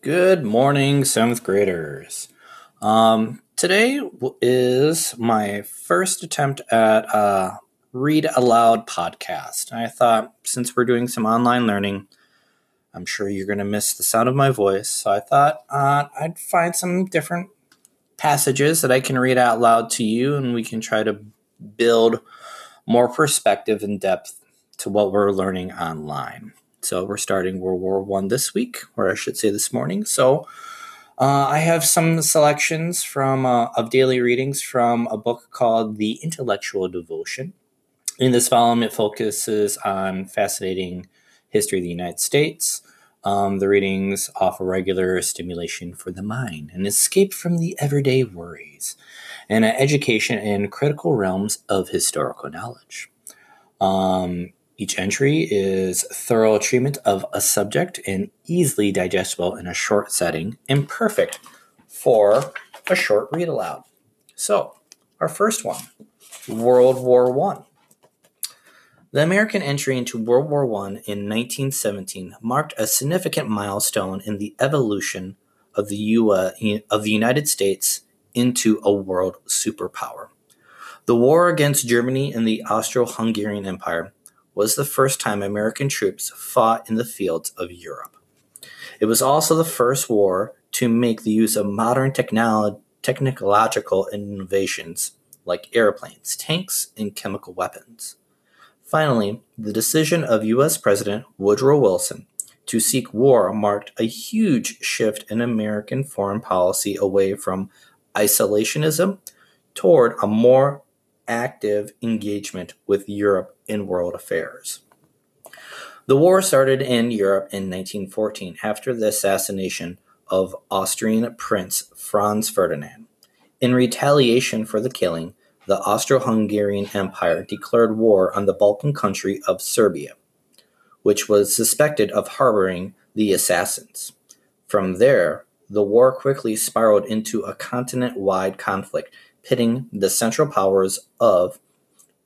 Good morning, seventh graders. Um, today is my first attempt at a read aloud podcast. I thought since we're doing some online learning, I'm sure you're going to miss the sound of my voice. So I thought uh, I'd find some different passages that I can read out loud to you, and we can try to build more perspective and depth to what we're learning online. So we're starting World War One this week, or I should say this morning. So uh, I have some selections from uh, of daily readings from a book called The Intellectual Devotional. In this volume, it focuses on fascinating history of the United States. Um, the readings offer regular stimulation for the mind, an escape from the everyday worries, and an education in critical realms of historical knowledge. Um, each entry is thorough treatment of a subject and easily digestible in a short setting and perfect for a short read aloud. So, our first one World War One. The American entry into World War I in 1917 marked a significant milestone in the evolution of the, US, of the United States into a world superpower. The war against Germany and the Austro Hungarian Empire was the first time American troops fought in the fields of Europe. It was also the first war to make the use of modern technolo- technological innovations like airplanes, tanks, and chemical weapons. Finally, the decision of U.S. President Woodrow Wilson to seek war marked a huge shift in American foreign policy away from isolationism toward a more active engagement with Europe in world affairs. The war started in Europe in 1914 after the assassination of Austrian Prince Franz Ferdinand. In retaliation for the killing, the Austro Hungarian Empire declared war on the Balkan country of Serbia, which was suspected of harboring the assassins. From there, the war quickly spiraled into a continent wide conflict pitting the Central Powers of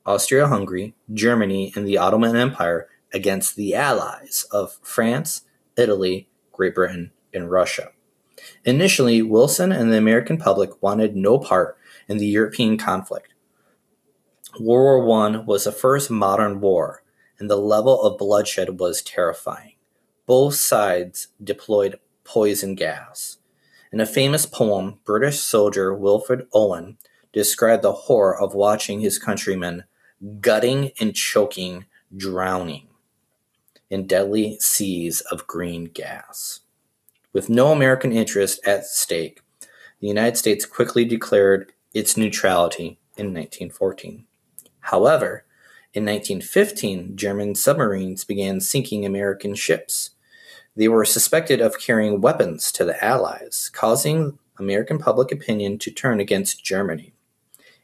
Austria Hungary, Germany, and the Ottoman Empire against the allies of France, Italy, Great Britain, and Russia. Initially, Wilson and the American public wanted no part in the European conflict. World War I was the first modern war, and the level of bloodshed was terrifying. Both sides deployed poison gas. In a famous poem, British soldier Wilfred Owen described the horror of watching his countrymen gutting and choking, drowning in deadly seas of green gas. With no American interest at stake, the United States quickly declared its neutrality in 1914. However, in 1915, German submarines began sinking American ships. They were suspected of carrying weapons to the Allies, causing American public opinion to turn against Germany.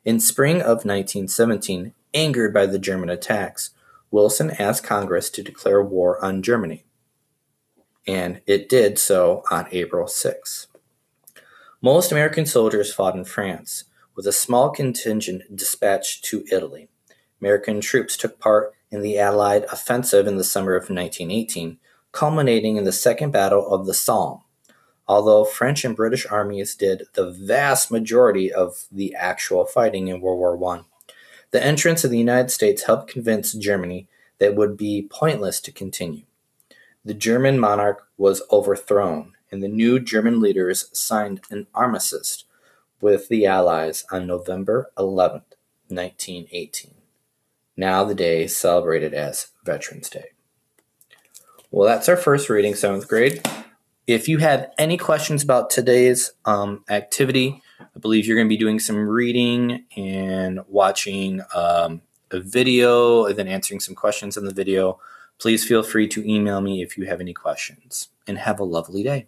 In spring of 1917, angered by the German attacks, Wilson asked Congress to declare war on Germany. And it did so on April 6. Most American soldiers fought in France, with a small contingent dispatched to Italy. American troops took part in the Allied offensive in the summer of 1918, culminating in the Second Battle of the Somme although French and British armies did the vast majority of the actual fighting in World War I. The entrance of the United States helped convince Germany that it would be pointless to continue. The German monarch was overthrown, and the new German leaders signed an armistice with the Allies on November 11, 1918. Now the day celebrated as Veterans Day. Well, that's our first reading, seventh grade. If you have any questions about today's um, activity, I believe you're going to be doing some reading and watching um, a video and then answering some questions in the video. Please feel free to email me if you have any questions and have a lovely day.